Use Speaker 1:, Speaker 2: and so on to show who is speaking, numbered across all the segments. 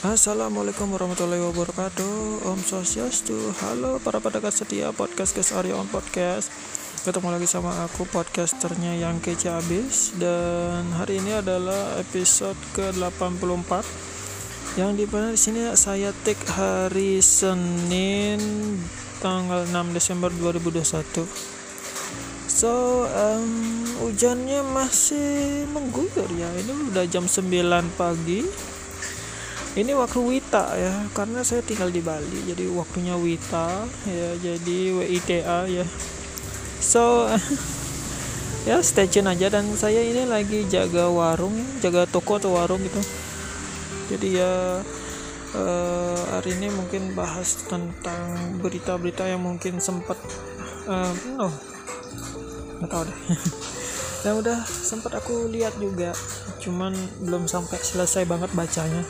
Speaker 1: Assalamualaikum warahmatullahi wabarakatuh. Om Swastiastu. Halo para pedagang setia podcast Kes Arya on Podcast. Ketemu lagi sama aku podcasternya yang kece abis Dan hari ini adalah episode ke-84 Yang di mana di sini saya take hari Senin tanggal 6 Desember 2021 So um, hujannya masih mengguyur ya. Ini udah jam 9 pagi ini waktu Wita ya karena saya tinggal di Bali jadi waktunya Wita ya jadi WITA ya. So ya stay tune aja dan saya ini lagi jaga warung jaga toko atau warung gitu. Jadi ya uh, hari ini mungkin bahas tentang berita-berita yang mungkin sempat uh, oh nggak tahu deh. Yang udah sempat aku lihat juga cuman belum sampai selesai banget bacanya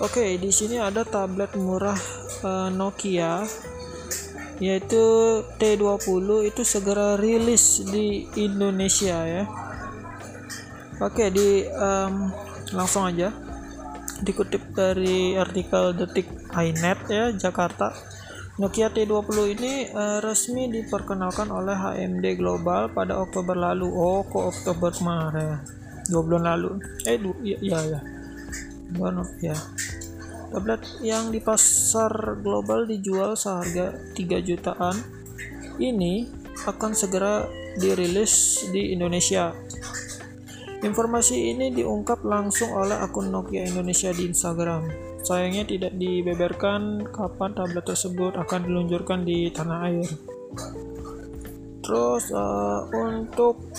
Speaker 1: Oke, di sini ada tablet murah uh, Nokia yaitu T20 itu segera rilis di Indonesia ya. Oke, di um, langsung aja dikutip dari artikel Detik iNet ya Jakarta. Nokia T20 ini uh, resmi diperkenalkan oleh HMD Global pada Oktober lalu. Oh, kok Oktober kemarin? Dua bulan lalu. Eh, du ya, ya. ya Bueno, ya. Tablet yang di pasar global dijual seharga 3 jutaan ini akan segera dirilis di Indonesia. Informasi ini diungkap langsung oleh akun Nokia Indonesia di Instagram. Sayangnya tidak dibeberkan kapan tablet tersebut akan diluncurkan di tanah air. Terus uh, untuk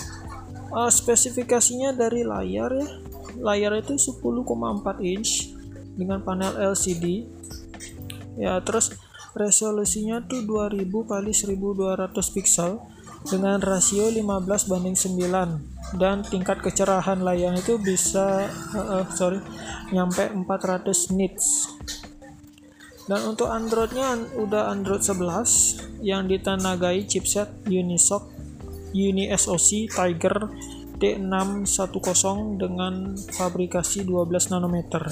Speaker 1: uh, spesifikasinya dari layar ya layar itu 10,4 inch dengan panel LCD ya terus resolusinya tuh 2000 kali 1200 pixel dengan rasio 15 banding 9 dan tingkat kecerahan layar itu bisa uh, uh, sorry nyampe 400 nits. Dan untuk Androidnya udah Android 11 yang ditenagai chipset Unisoc Uni SoC Tiger D610 dengan fabrikasi 12 nanometer.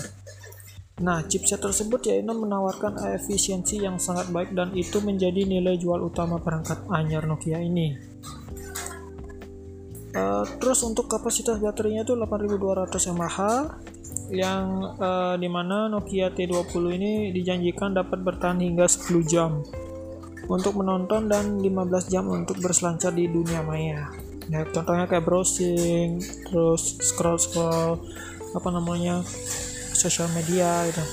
Speaker 1: Nah, chipset tersebut yaitu menawarkan efisiensi yang sangat baik dan itu menjadi nilai jual utama perangkat anyar Nokia ini. Uh, terus untuk kapasitas baterainya itu 8200 mAh yang uh, di mana Nokia T20 ini dijanjikan dapat bertahan hingga 10 jam untuk menonton dan 15 jam untuk berselancar di dunia maya ya contohnya kayak browsing terus scroll scroll apa namanya sosial media gitu.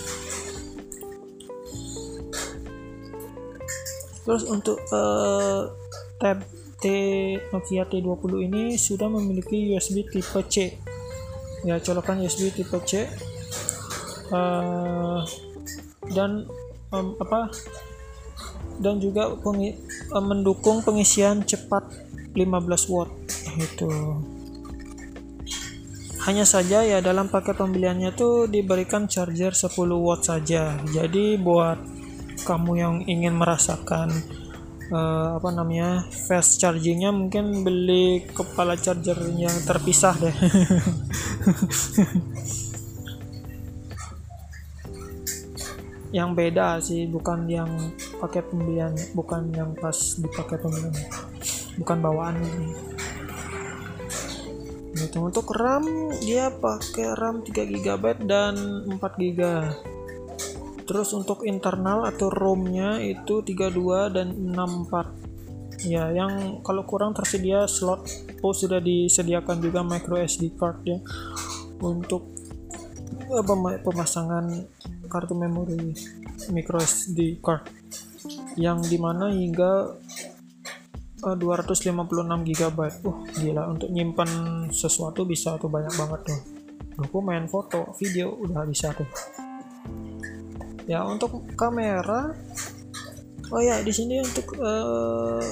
Speaker 1: Terus untuk uh, tab T Nokia T20 ini sudah memiliki USB tipe C. Ya colokan USB tipe C. Uh, dan um, apa dan juga pengi, uh, mendukung pengisian cepat 15 watt itu hanya saja ya dalam paket pembeliannya tuh diberikan charger 10 watt saja. Jadi buat kamu yang ingin merasakan uh, apa namanya fast chargingnya mungkin beli kepala charger yang terpisah deh. Yang beda sih bukan yang paket pembelian bukan yang pas di paket pembelian bukan bawaan ini. Gitu untuk RAM dia pakai RAM 3 GB dan 4 GB terus untuk internal atau ROM-nya itu 32 dan 64 ya yang kalau kurang tersedia slot. Oh sudah disediakan juga micro SD card ya. Untuk pemasangan kartu memori micro SD card. Yang di mana hingga 256 GB uh gila untuk nyimpan sesuatu bisa tuh banyak banget tuh. Dokumen foto video udah bisa tuh. Ya untuk kamera oh ya di sini untuk uh,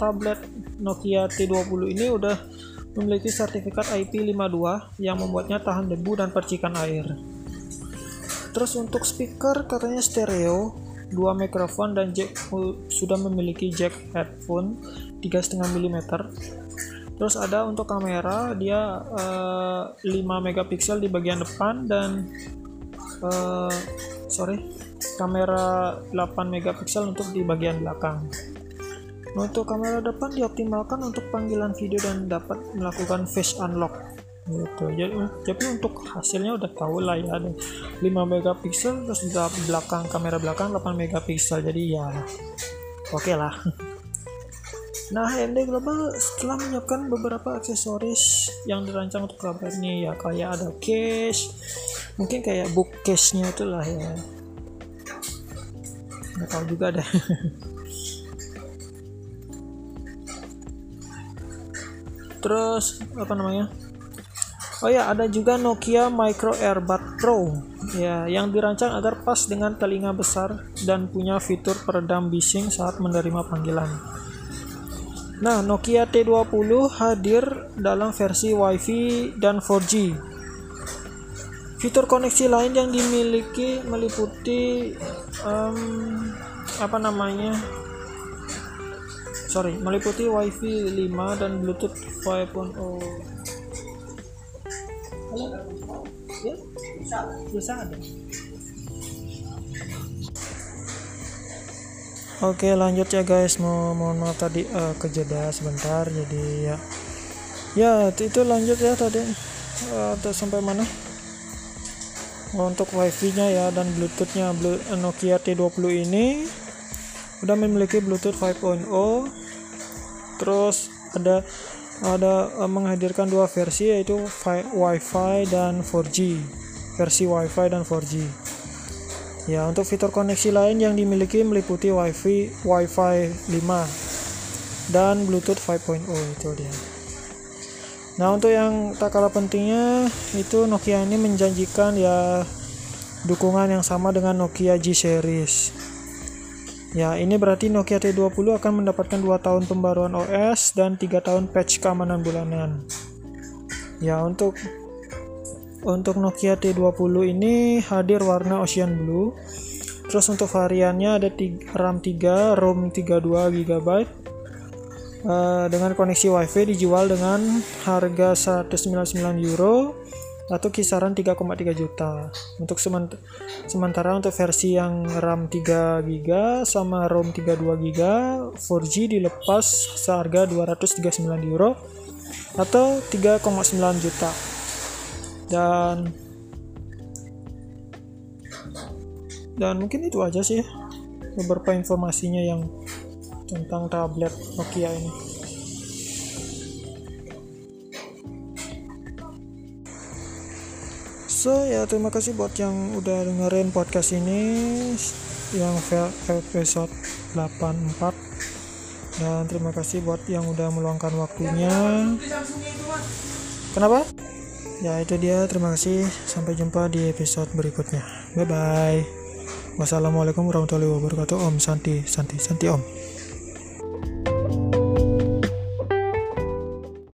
Speaker 1: tablet Nokia T20 ini udah memiliki sertifikat IP52 yang membuatnya tahan debu dan percikan air. Terus untuk speaker katanya stereo dua mikrofon dan jack sudah memiliki jack headphone 3,5 mm terus ada untuk kamera dia uh, 5 megapiksel di bagian depan dan uh, sorry kamera 8 megapiksel untuk di bagian belakang. Untuk kamera depan dioptimalkan untuk panggilan video dan dapat melakukan face unlock gitu. Jadi, jadi untuk hasilnya udah tahu lah ya ada 5 megapiksel terus belakang kamera belakang 8 megapiksel. Jadi ya oke okay lah Nah, AMD Global setelah menyiapkan beberapa aksesoris yang dirancang untuk ini ya kayak ada case, mungkin kayak bookcase-nya itulah ya. Nggak tahu juga deh. Terus apa namanya? Oh ya, ada juga Nokia Micro Earbud Pro ya yang dirancang agar pas dengan telinga besar dan punya fitur peredam bising saat menerima panggilan. Nah, Nokia T20 hadir dalam versi Wi-Fi dan 4G. Fitur koneksi lain yang dimiliki meliputi um, apa namanya? Sorry, meliputi Wi-Fi 5 dan Bluetooth 5.0. Halo? Ya? Bisa, bisa ada. Oke lanjut ya guys. Mau mohon maaf tadi uh, kejeda sebentar. Jadi ya. Ya itu lanjut ya tadi. Uh, sampai mana? Untuk wifi nya ya dan bluetoothnya. Nokia T20 ini udah memiliki bluetooth 5.0 terus ada ada uh, menghadirkan dua versi yaitu wifi dan 4G versi wifi dan 4G Ya, untuk fitur koneksi lain yang dimiliki meliputi WiFi Wi-Fi 5 dan Bluetooth 5.0 itu dia. Nah, untuk yang tak kalah pentingnya itu Nokia ini menjanjikan ya dukungan yang sama dengan Nokia G series. Ya, ini berarti Nokia T20 akan mendapatkan 2 tahun pembaruan OS dan 3 tahun patch keamanan bulanan. Ya, untuk untuk Nokia T20 ini hadir warna ocean blue. Terus untuk variannya ada RAM 3 ROM 32 GB uh, dengan koneksi WiFi dijual dengan harga 199 euro atau kisaran 3,3 juta. Untuk sementara untuk versi yang RAM 3 GB sama ROM 32 GB 4G dilepas seharga 239 euro atau 3,9 juta dan dan mungkin itu aja sih beberapa informasinya yang tentang tablet Nokia ini. So ya terima kasih buat yang udah dengerin podcast ini yang episode 84 dan terima kasih buat yang udah meluangkan waktunya. Kenapa ya itu dia. Terima kasih. Sampai jumpa di episode berikutnya. Bye bye wassalamualaikum warahmatullahi wabarakatuh. Om santi santi santi om